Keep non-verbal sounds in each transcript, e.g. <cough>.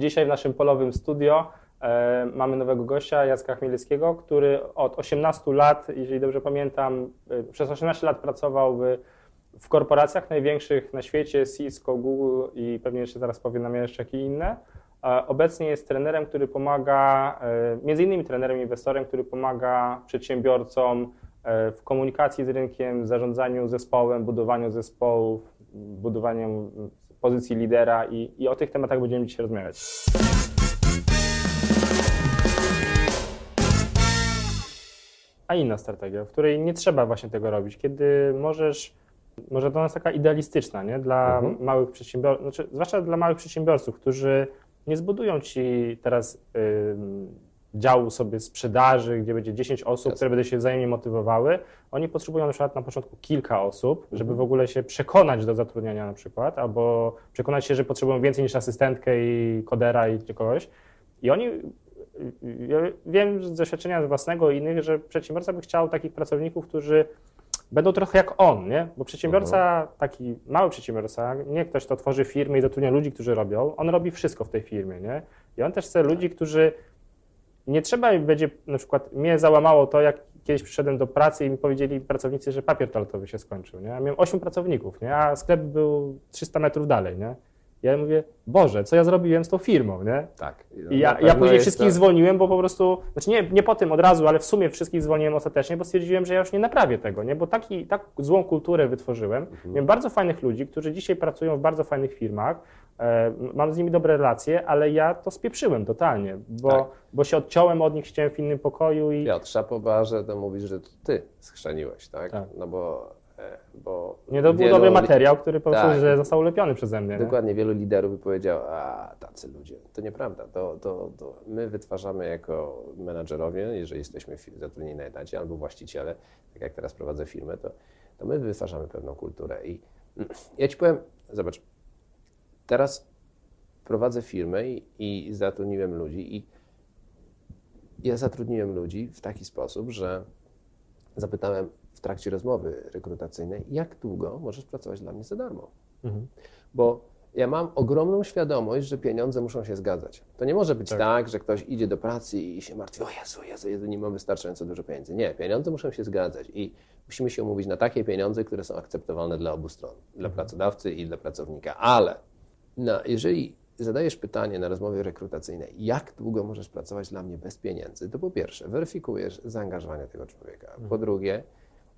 dzisiaj w naszym polowym studio e, mamy nowego gościa, Jacka Chmielewskiego, który od 18 lat, jeżeli dobrze pamiętam, e, przez 18 lat pracował w, w korporacjach największych na świecie, Cisco, Google i pewnie jeszcze zaraz powie nam jeszcze jakie inne. E, Obecnie jest trenerem, który pomaga, e, między innymi trenerem, inwestorem, który pomaga przedsiębiorcom e, w komunikacji z rynkiem, zarządzaniu zespołem, budowaniu zespołów, budowaniu pozycji lidera i, i o tych tematach będziemy dzisiaj rozmawiać. A inna strategia, w której nie trzeba właśnie tego robić, kiedy możesz, może to jest taka idealistyczna, nie? Dla Mhm. małych przedsiębiorców, znaczy, zwłaszcza dla małych przedsiębiorców, którzy nie zbudują ci teraz ym, działu sobie sprzedaży, gdzie będzie 10 osób, które będą się wzajemnie motywowały. Oni potrzebują na przykład na początku kilka osób, żeby Mhm. w ogóle się przekonać do zatrudniania na przykład, albo przekonać się, że potrzebują więcej niż asystentkę i kodera i kogoś. I oni, ja wiem z doświadczenia własnego i innych, że przedsiębiorca by chciał takich pracowników, którzy będą trochę jak on, nie? Bo przedsiębiorca, taki mały przedsiębiorca, nie ktoś, kto tworzy firmy i zatrudnia ludzi, którzy robią, on robi wszystko w tej firmie, nie? I on też chce ludzi, którzy nie trzeba będzie, na przykład mnie załamało to, jak kiedyś przyszedłem do pracy i mi powiedzieli pracownicy, że papier toaletowy się skończył, nie? Ja miałem 8 pracowników, nie? A sklep był 300 metrów dalej, nie? Ja mówię, Boże, co ja zrobiłem z tą firmą, nie? Tak. I ja, ja później wszystkich to- zwolniłem, bo po prostu, znaczy nie, nie po tym od razu, ale w sumie wszystkich zwolniłem ostatecznie, bo stwierdziłem, że ja już nie naprawię tego, nie? bo taki, tak złą kulturę wytworzyłem. Mhm. Miałem bardzo fajnych ludzi, którzy dzisiaj pracują w bardzo fajnych firmach, mam z nimi dobre relacje, ale ja to spieprzyłem totalnie, bo, Tak. bo się odciąłem od nich, chciałem w innym pokoju i Piotr Szapoba, że to mówisz, że to ty schrzeniłeś, tak? Tak. No bo, e, bo nie to był wielu dobry materiał, który po prostu Tak. że został ulepiony przeze mnie. Nie? Dokładnie, wielu liderów by powiedział, a tacy ludzie. To nieprawda. To, to, to my wytwarzamy jako menadżerowie, jeżeli jesteśmy zatrudnieni na etacie albo właściciele, tak jak teraz prowadzę firmę, to, to my wytwarzamy pewną kulturę. I <clears throat> ja ci powiem, zobacz, teraz prowadzę firmę i, i zatrudniłem ludzi i ja zatrudniłem ludzi w taki sposób, że zapytałem w trakcie rozmowy rekrutacyjnej, jak długo możesz pracować dla mnie za darmo? Mhm. Bo ja mam ogromną świadomość, że pieniądze muszą się zgadzać. To nie może być Tak. tak, że ktoś idzie do pracy i się martwi, o Jezu, Jezu, Jezu, nie mam wystarczająco dużo pieniędzy. Nie, pieniądze muszą się zgadzać i musimy się umówić na takie pieniądze, które są akceptowalne dla obu stron, dla Mhm. pracodawcy i dla pracownika. Ale no, jeżeli zadajesz pytanie na rozmowie rekrutacyjnej, jak długo możesz pracować dla mnie bez pieniędzy, to po pierwsze weryfikujesz zaangażowanie tego człowieka. Po Mhm. drugie,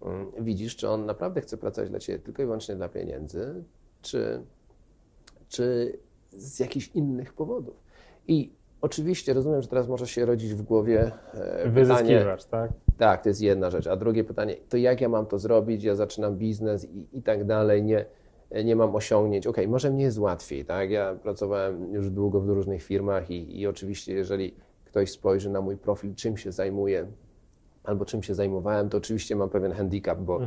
mm, widzisz, czy on naprawdę chce pracować dla ciebie tylko i wyłącznie dla pieniędzy, czy czy z jakichś innych powodów. I oczywiście rozumiem, że teraz może się rodzić w głowie e, pytanie. Tak? Tak, to jest jedna rzecz. A drugie pytanie, to jak ja mam to zrobić? Ja zaczynam biznes i, i tak dalej, nie, nie mam osiągnięć. Okej, może mnie jest łatwiej, tak? Ja pracowałem już długo w różnych firmach i, i oczywiście, jeżeli ktoś spojrzy na mój profil, czym się zajmuję albo czym się zajmowałem, to oczywiście mam pewien handicap, bo,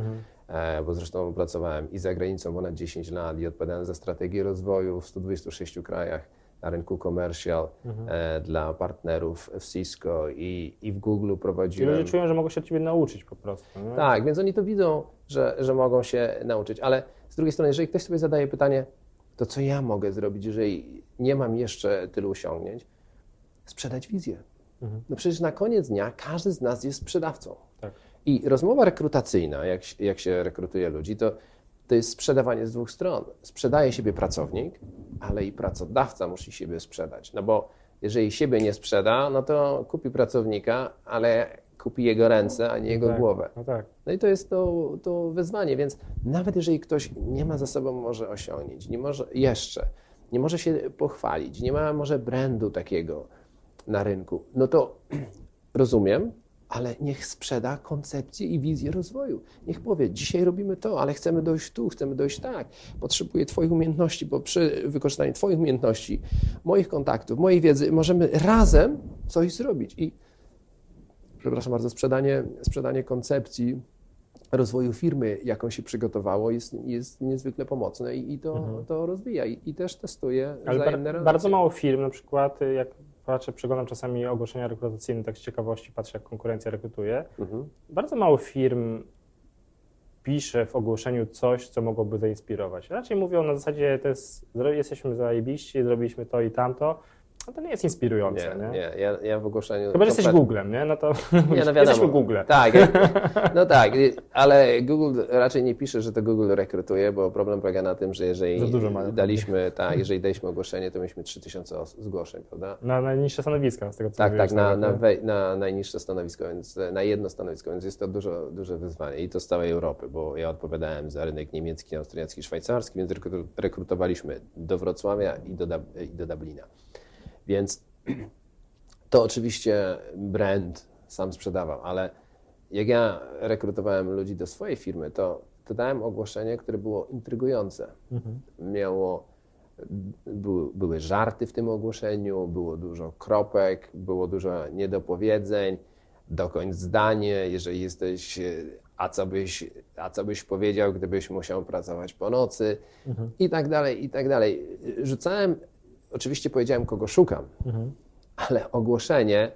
e, bo zresztą pracowałem i za granicą ponad 10 lat i odpowiadałem za strategię rozwoju w 126 krajach na rynku commercial e, dla partnerów w Cisco i, i w Google I prowadziłem. ludzie czują, że mogą się od ciebie nauczyć po prostu. Nie? Tak, więc oni to widzą, że, że mogą się nauczyć, ale z drugiej strony, jeżeli ktoś sobie zadaje pytanie, to co ja mogę zrobić, jeżeli nie mam jeszcze tylu osiągnięć? Sprzedać wizję. Mhm. No przecież na koniec dnia każdy z nas jest sprzedawcą. Tak. I rozmowa rekrutacyjna, jak, się- jak się rekrutuje ludzi, to, to jest sprzedawanie z dwóch stron. Sprzedaje siebie pracownik, ale i pracodawca musi siebie sprzedać. No bo jeżeli siebie nie sprzeda, no to kupi pracownika, ale kupi jego ręce, a nie jego tak. głowę. No tak. No i to jest to, to wyzwanie, więc nawet jeżeli ktoś nie ma za sobą może osiągnięć, nie może jeszcze, nie może się pochwalić, nie ma może brandu takiego na rynku, no to <clears throat> rozumiem, ale niech sprzeda koncepcję i wizję rozwoju. Niech powie, dzisiaj robimy to, ale chcemy dojść tu, chcemy dojść tak. Potrzebuję Twoich umiejętności, bo przy wykorzystaniu Twoich umiejętności, moich kontaktów, mojej wiedzy możemy razem coś zrobić. I przepraszam bardzo, sprzedanie, sprzedanie koncepcji rozwoju firmy, jaką się przygotowało, jest, jest niezwykle pomocne i, i to, to rozwija. I, I też testuje Mhm. Ale wzajemne bar- bardzo mało firm, na przykład jak patrzę, przeglądam czasami ogłoszenia rekrutacyjne, tak z ciekawości patrzę, jak konkurencja rekrutuje. Mhm. Bardzo mało firm pisze w ogłoszeniu coś, co mogłoby zainspirować. Raczej mówią na zasadzie, to jest, jesteśmy zajebiści, zrobiliśmy to i tamto, no to nie jest inspirujące, Nie, nie? nie, ja, ja w ogłoszeniu... Chyba, że jesteś Googlem, nie? No to Nie, no <laughs> jesteśmy Google. Tak, <laughs> no tak, ale Google raczej nie pisze, że to Google rekrutuje, bo problem polega na tym, że jeżeli daliśmy, tak, <laughs> jeżeli daliśmy ogłoszenie, to mieliśmy 3000 os- zgłoszeń, prawda? Na najniższe stanowiska, z tego co Tak, mówiłeś tak, na, nawet, na, wej- na najniższe stanowisko, więc na jedno stanowisko, więc jest to dużo, duże wyzwanie i to z całej Europy, bo ja odpowiadałem za rynek niemiecki, austriacki, szwajcarski, więc rekru- rekrutowaliśmy do Wrocławia i do, Dub- i do Dublina. Więc <clears throat> to oczywiście brand sam sprzedawał, ale jak ja rekrutowałem ludzi do swojej firmy, to, to dałem ogłoszenie, które było intrygujące. Miało, były, były żarty w tym ogłoszeniu, było dużo kropek, było dużo niedopowiedzeń, dokończ zdanie, jeżeli jesteś, a co byś, a co byś powiedział, gdybyś musiał pracować po nocy i tak dalej, i tak dalej. Rzucałem, oczywiście powiedziałem, kogo szukam, ale ogłoszenie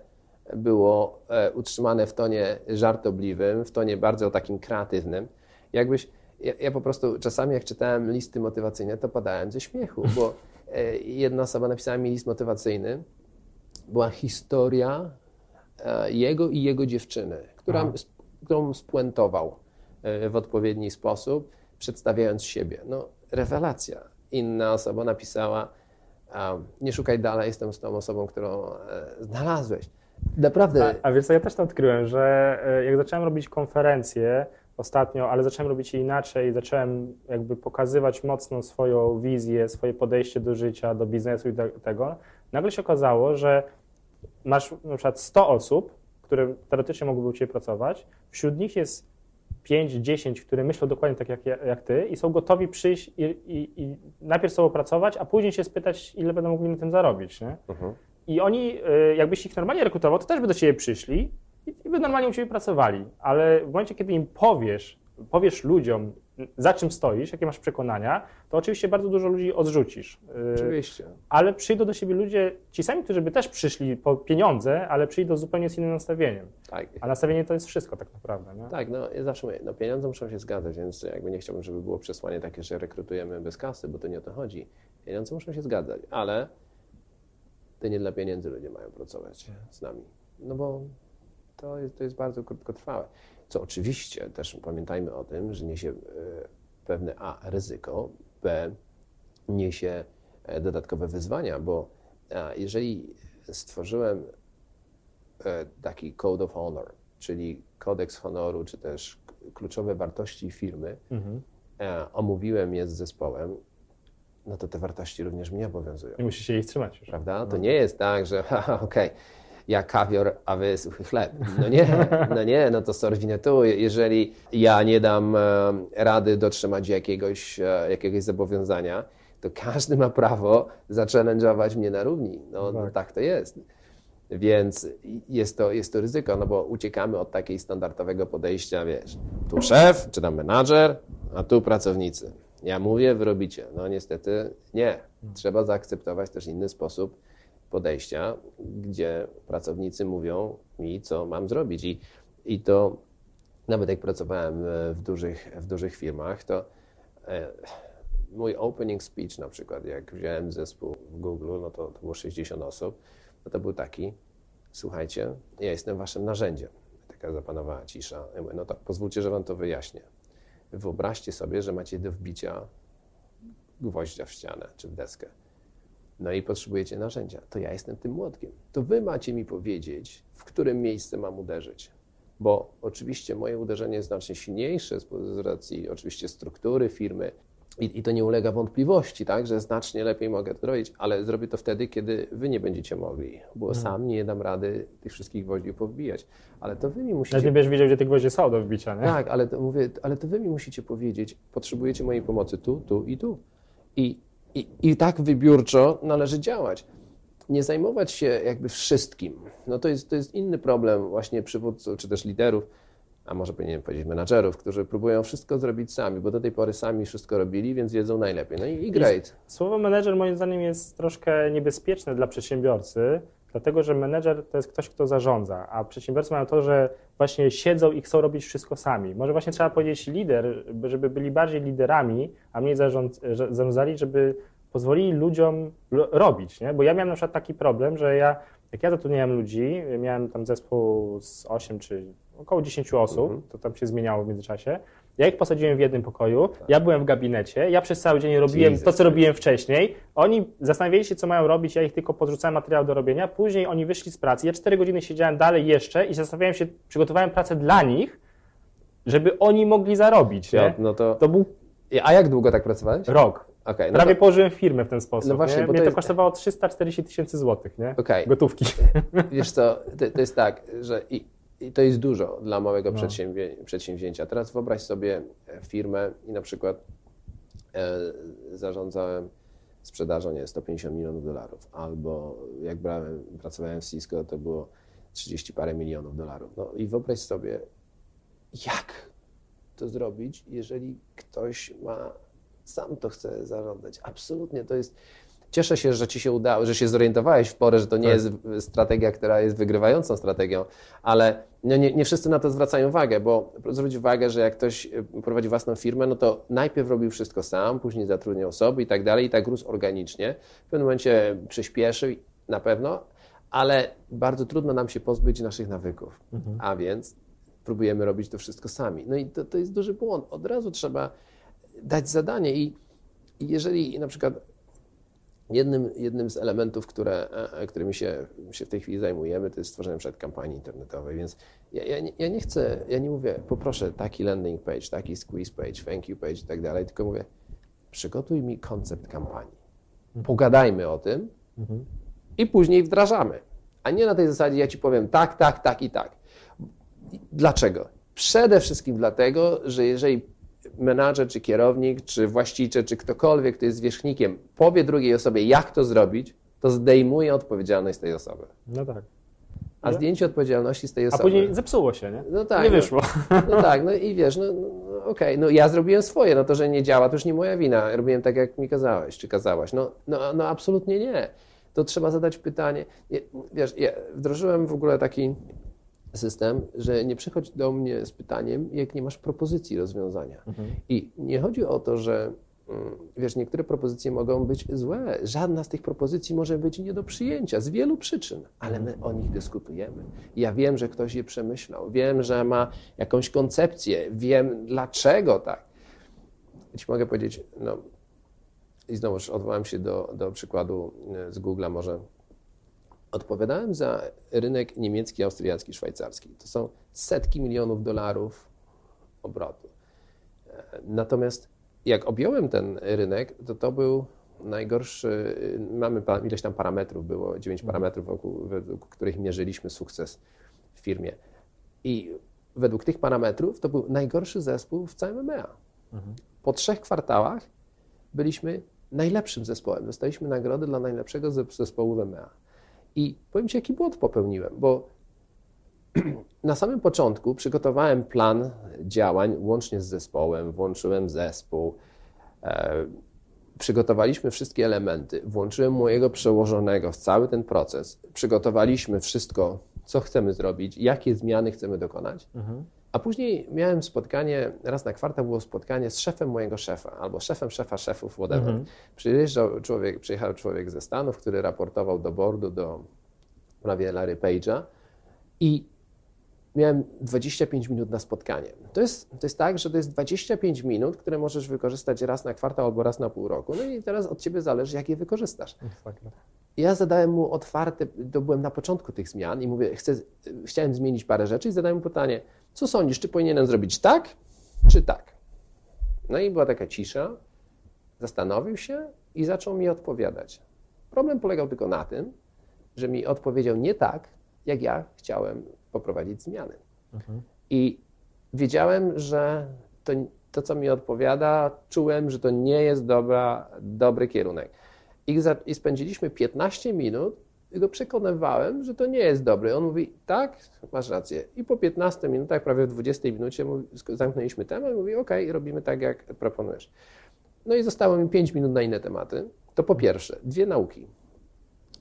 było e, utrzymane w tonie żartobliwym, w tonie bardzo takim kreatywnym. Jakbyś, ja, ja po prostu czasami jak czytałem listy motywacyjne, to padałem ze śmiechu, bo e, jedna osoba napisała mi list motywacyjny, była historia e, jego i jego dziewczyny, która, Aha. którą spuentował w odpowiedni sposób, przedstawiając siebie. No, rewelacja. Inna osoba napisała, nie szukaj dalej, jestem z tą osobą, którą e, znalazłeś. Naprawdę, A, a co, ja też to odkryłem, że e, jak zacząłem robić konferencje ostatnio, ale zacząłem robić je inaczej, zacząłem jakby pokazywać mocno swoją wizję, swoje podejście do życia, do biznesu i do tego, nagle się okazało, że masz na przykład 100 osób, które teoretycznie mogłyby u Ciebie pracować, wśród nich jest 5-10, które myślą dokładnie tak jak, ja- jak Ty i są gotowi przyjść i, i, i najpierw z sobą pracować, a później się spytać, ile będą mogli na tym zarobić, nie? Mhm. I oni, y, jakbyś ich normalnie rekrutował, to też by do ciebie przyszli i, i by normalnie u ciebie pracowali. Ale w momencie, kiedy im powiesz, powiesz ludziom, za czym stoisz, jakie masz przekonania, to oczywiście bardzo dużo ludzi odrzucisz. Y, oczywiście. Ale przyjdą do siebie ludzie, ci sami, którzy by też przyszli po pieniądze, ale przyjdą zupełnie z innym nastawieniem. Tak. A nastawienie to jest wszystko tak naprawdę. Nie? Tak, no ja zawsze mówię, no pieniądze muszą się zgadzać, więc jakby nie chciałbym, żeby było przesłanie takie, że rekrutujemy bez kasy, bo to nie o to chodzi. Pieniądze muszą się zgadzać, ale to nie dla pieniędzy ludzie mają pracować z nami. No bo to jest, to jest bardzo krótkotrwałe. Co oczywiście też pamiętajmy o tym, że niesie e, pewne A ryzyko, B niesie e, dodatkowe wyzwania, bo a, jeżeli stworzyłem e, taki code of honor, czyli kodeks honoru, czy też kluczowe wartości firmy, Mhm. e, omówiłem je z zespołem, no to te wartości również mnie obowiązują. I musisz się ich trzymać już. Prawda? To nie jest tak, że <laughs> okej, ja kawior, a wy suchy chleb. No nie, no nie, no to sorwinę tu. Jeżeli ja nie dam e, rady dotrzymać jakiegoś, e, jakiegoś zobowiązania, to każdy ma prawo zachallenge'ować mnie na równi. No, no Tak. tak to jest. Więc jest to, jest to ryzyko, no bo uciekamy od takiej standardowego podejścia, wiesz, tu szef, czy tam menadżer, a tu pracownicy. Ja mówię, wy robicie. No niestety nie. Trzeba zaakceptować też inny sposób podejścia, gdzie pracownicy mówią mi, co mam zrobić. I, i to nawet jak pracowałem e, w dużych, w dużych firmach, to e, mój opening speech na przykład, jak wziąłem zespół w Google, no to, to było 60 osób, no to był taki, słuchajcie, ja jestem waszym narzędziem. Taka zapanowała cisza. Ja mówię, no tak, pozwólcie, że wam to wyjaśnię. Wyobraźcie sobie, że macie do wbicia gwoździa w ścianę czy w deskę. No i potrzebujecie narzędzia. To ja jestem tym młotkiem. To wy macie mi powiedzieć, w którym miejsce mam uderzyć. Bo oczywiście moje uderzenie jest znacznie silniejsze z, racji oczywiście struktury firmy i, i to nie ulega wątpliwości, tak, że znacznie lepiej mogę to robić, ale zrobię to wtedy, kiedy wy nie będziecie mogli, bo sam nie dam rady tych wszystkich gwoździ powbijać. Ale to wy mi musicie Nawet nie będziesz wiedział, gdzie te gwoździe są do wbicia, nie? tak, ale to mówię, ale to wy mi musicie powiedzieć, potrzebujecie mojej pomocy tu, tu i tu. I, i, i tak wybiórczo należy działać. Nie zajmować się jakby wszystkim. No to jest, to jest inny problem właśnie przywódców czy też liderów, a może powinienem powiedzieć menadżerów, którzy próbują wszystko zrobić sami, bo do tej pory sami wszystko robili, więc wiedzą najlepiej. No i, i great. Słowo menedżer moim zdaniem jest troszkę niebezpieczne dla przedsiębiorcy, dlatego że menedżer to jest ktoś, kto zarządza, a przedsiębiorcy mają to, że właśnie siedzą i chcą robić wszystko sami. Może właśnie trzeba powiedzieć lider, żeby byli bardziej liderami, a mniej zarząd, zarządzali, żeby pozwolili ludziom robić, nie? Bo ja miałem na przykład taki problem, że ja, jak ja zatrudniałem ludzi, miałem tam zespół z 8 czy około 10 osób, Mhm. to tam się zmieniało w międzyczasie. Ja ich posadziłem w jednym pokoju, ja byłem w gabinecie, ja przez cały dzień robiłem Jesus to, co robiłem wcześniej. Oni zastanawiali się, co mają robić, ja ich tylko podrzucałem materiał do robienia. Później oni wyszli z pracy. Ja 4 godziny siedziałem dalej jeszcze i zastanawiałem się, przygotowałem pracę dla nich, żeby oni mogli zarobić. No, no to... To był A jak długo tak pracowałeś? rok. Okej, no Prawie to, położyłem firmę w ten sposób. No właśnie, nie? bo Mnie to to, jest- kosztowało 340 tysięcy złotych, nie? Okej. Gotówki. wiesz co, to, to jest tak, że i, i to jest dużo dla małego No. przedsięwzię- przedsięwzięcia. Teraz wyobraź sobie e, firmę i na przykład e, zarządzałem sprzedażą, nie 150 milionów dolarów, albo jak brałem, pracowałem w Cisco, to było 30 parę milionów dolarów. No i wyobraź sobie, jak to zrobić, jeżeli ktoś ma, sam to chce zarządzać. Absolutnie, to jest... Cieszę się, że ci się udało, że się zorientowałeś w porę, że to nie Tak. jest strategia, która jest wygrywającą strategią, ale no nie, nie wszyscy na to zwracają uwagę, bo zwróć uwagę, że jak ktoś y, prowadzi własną firmę, no to najpierw robił wszystko sam, później zatrudniał osoby i tak dalej, i tak rósł organicznie. W pewnym momencie przyspieszył na pewno, ale bardzo trudno nam się pozbyć naszych nawyków, a więc próbujemy robić to wszystko sami. No i to, to jest duży błąd. Od razu trzeba dać zadanie i jeżeli na przykład jednym, jednym z elementów, które, e, którymi się, się w tej chwili zajmujemy, to jest stworzenie przed kampanii internetowej, więc ja, ja, nie, ja nie chcę, ja nie mówię, poproszę taki landing page, taki squeeze page, thank you page i tak dalej, tylko mówię, przygotuj mi koncept kampanii. Pogadajmy o tym i później wdrażamy. A nie na tej zasadzie ja ci powiem tak, tak, tak i tak. Dlaczego? Przede wszystkim dlatego, że jeżeli menadżer, czy kierownik, czy właściciel, czy ktokolwiek, kto jest zwierzchnikiem, powie drugiej osobie, jak to zrobić, to zdejmuje odpowiedzialność z tej osoby. No tak. A zdjęcie odpowiedzialności z tej A osoby. później zepsuło się, nie? No tak, nie no. wyszło. <laughs> No tak, no i wiesz, no, no no okej, no ja zrobiłem swoje, no to, że nie działa, to już nie moja wina. Robiłem tak, jak mi kazałeś, czy kazałaś. No, no, no absolutnie nie. To trzeba zadać pytanie. Nie, Wiesz, ja wdrożyłem w ogóle taki system, że nie przychodź do mnie z pytaniem, jak nie masz propozycji rozwiązania. I nie chodzi o to, że mm, wiesz, niektóre propozycje mogą być złe. Żadna z tych propozycji może być nie do przyjęcia z wielu przyczyn, ale my o nich dyskutujemy. Ja wiem, że ktoś je przemyślał, wiem, że ma jakąś koncepcję, wiem dlaczego tak. Ci mogę powiedzieć, no i znowuż odwołam się do, do przykładu e, z Google'a może. Odpowiadałem za rynek niemiecki, austriacki, szwajcarski. To są setki milionów dolarów obrotu. E, Natomiast jak objąłem ten rynek, to to był najgorszy, mamy pa- ileś tam parametrów, było dziewięć parametrów, wokół, według których mierzyliśmy sukces w firmie. I według tych parametrów to był najgorszy zespół w całym EMEA. Po trzech kwartałach byliśmy najlepszym zespołem. Dostaliśmy nagrodę dla najlepszego zes- zespołu w EMEA. I powiem Ci, jaki błąd popełniłem, bo <clears throat> na samym początku przygotowałem plan działań łącznie z zespołem, włączyłem zespół, e, przygotowaliśmy wszystkie elementy, włączyłem mojego przełożonego w cały ten proces, przygotowaliśmy wszystko, co chcemy zrobić, jakie zmiany chcemy dokonać. A później miałem spotkanie, raz na kwartał było spotkanie z szefem mojego szefa, albo szefem szefa szefów, whatever. Przyjeżdżał człowiek, przyjechał człowiek ze Stanów, który raportował do boardu, do prawie Larry Page'a i miałem 25 minut na spotkanie. To jest, to jest tak, że to jest 25 minut, które możesz wykorzystać raz na kwartał albo raz na pół roku. No i teraz od ciebie zależy, jak je wykorzystasz. Ja zadałem mu otwarte, to byłem na początku tych zmian i mówię, chcę, chciałem zmienić parę rzeczy i zadałem mu pytanie, co sądzisz, czy powinienem zrobić tak, czy tak? No i była taka cisza, zastanowił się i zaczął mi odpowiadać. Problem polegał tylko na tym, że mi odpowiedział nie tak, jak ja chciałem poprowadzić zmiany. I wiedziałem, że to, to, co mi odpowiada, czułem, że to nie jest dobra, dobry kierunek. I, za, I spędziliśmy 15 minut go przekonywałem, że to nie jest dobre. On mówi, tak, masz rację. I po 15 minutach, prawie w 20 minucie mówi, zamknęliśmy temat i mówi, ok, robimy tak, jak proponujesz. No i zostało mi 5 minut na inne tematy. To po pierwsze, dwie nauki.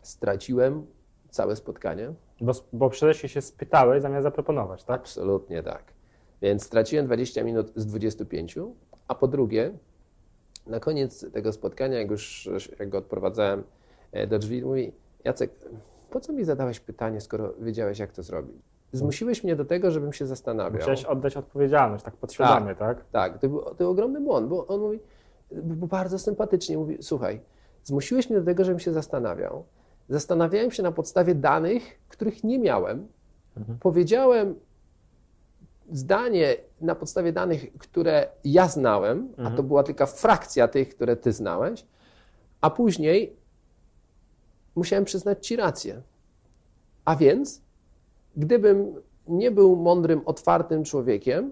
Straciłem całe spotkanie, Bo, bo przede wszystkim się spytałeś zamiast zaproponować, tak? Absolutnie tak. Więc straciłem 20 minut z 25, a po drugie, na koniec tego spotkania, jak już jak go odprowadzałem e, do drzwi, mówi Jacek, po co mi zadałeś pytanie, skoro wiedziałeś, jak to zrobić? Zmusiłeś mnie do tego, żebym się zastanawiał. Musiałeś oddać odpowiedzialność, tak podświadomie, tak? Tak, to był, to był ogromny błąd, bo on mówi, był bardzo sympatycznie, mówi, słuchaj, zmusiłeś mnie do tego, żebym się zastanawiał. Zastanawiałem się na podstawie danych, których nie miałem. Mhm. Powiedziałem zdanie na podstawie danych, które ja znałem, mhm. a to była tylko frakcja tych, które ty znałeś, a później musiałem przyznać ci rację. A więc, gdybym nie był mądrym, otwartym człowiekiem,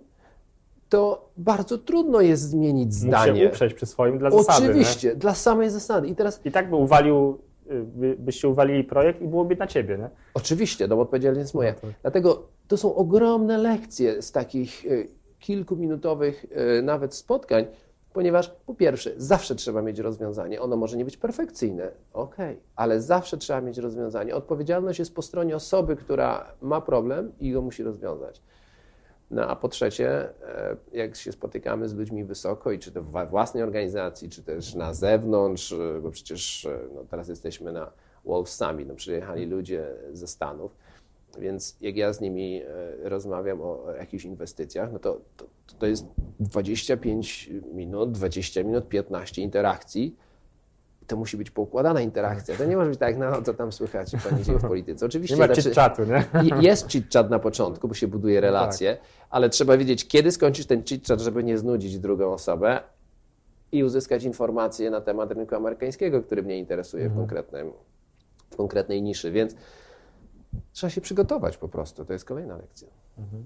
to bardzo trudno jest zmienić zdanie. Muszę uprzeć przy swoim dla zasady. Oczywiście, dla samej zasady. I teraz... I tak by uwalił, y, by, byście uwalili projekt i byłoby na ciebie, nie? Oczywiście, no bo odpowiedzialność jest moja. No tak. Dlatego to są ogromne lekcje z takich y, kilkuminutowych y, nawet spotkań, ponieważ po pierwsze, zawsze trzeba mieć rozwiązanie. Ono może nie być perfekcyjne, ok, ale zawsze trzeba mieć rozwiązanie. Odpowiedzialność jest po stronie osoby, która ma problem i go musi rozwiązać. No a po trzecie, e, jak się spotykamy z ludźmi wysoko i czy to w własnej organizacji, czy też na zewnątrz, e, bo przecież e, no, teraz jesteśmy na Wolf Summit, no, przyjechali ludzie ze Stanów, więc jak ja z nimi rozmawiam o jakichś inwestycjach, no to, to, to jest 25 minut, 20 minut, 15 interakcji, to musi być poukładana interakcja. To nie może być tak, no co tam słychać, pani dzieje w polityce. Oczywiście nie ma znaczy, chit-chatu, nie? Jest chit-chat na początku, bo się buduje no relacje, tak. ale trzeba wiedzieć, kiedy skończyć ten chit-chat, żeby nie znudzić drugą osobę i uzyskać informacje na temat rynku amerykańskiego, który mnie interesuje mhm. w, konkretnym, w konkretnej niszy. Więc trzeba się przygotować po prostu. To jest kolejna lekcja. Mhm.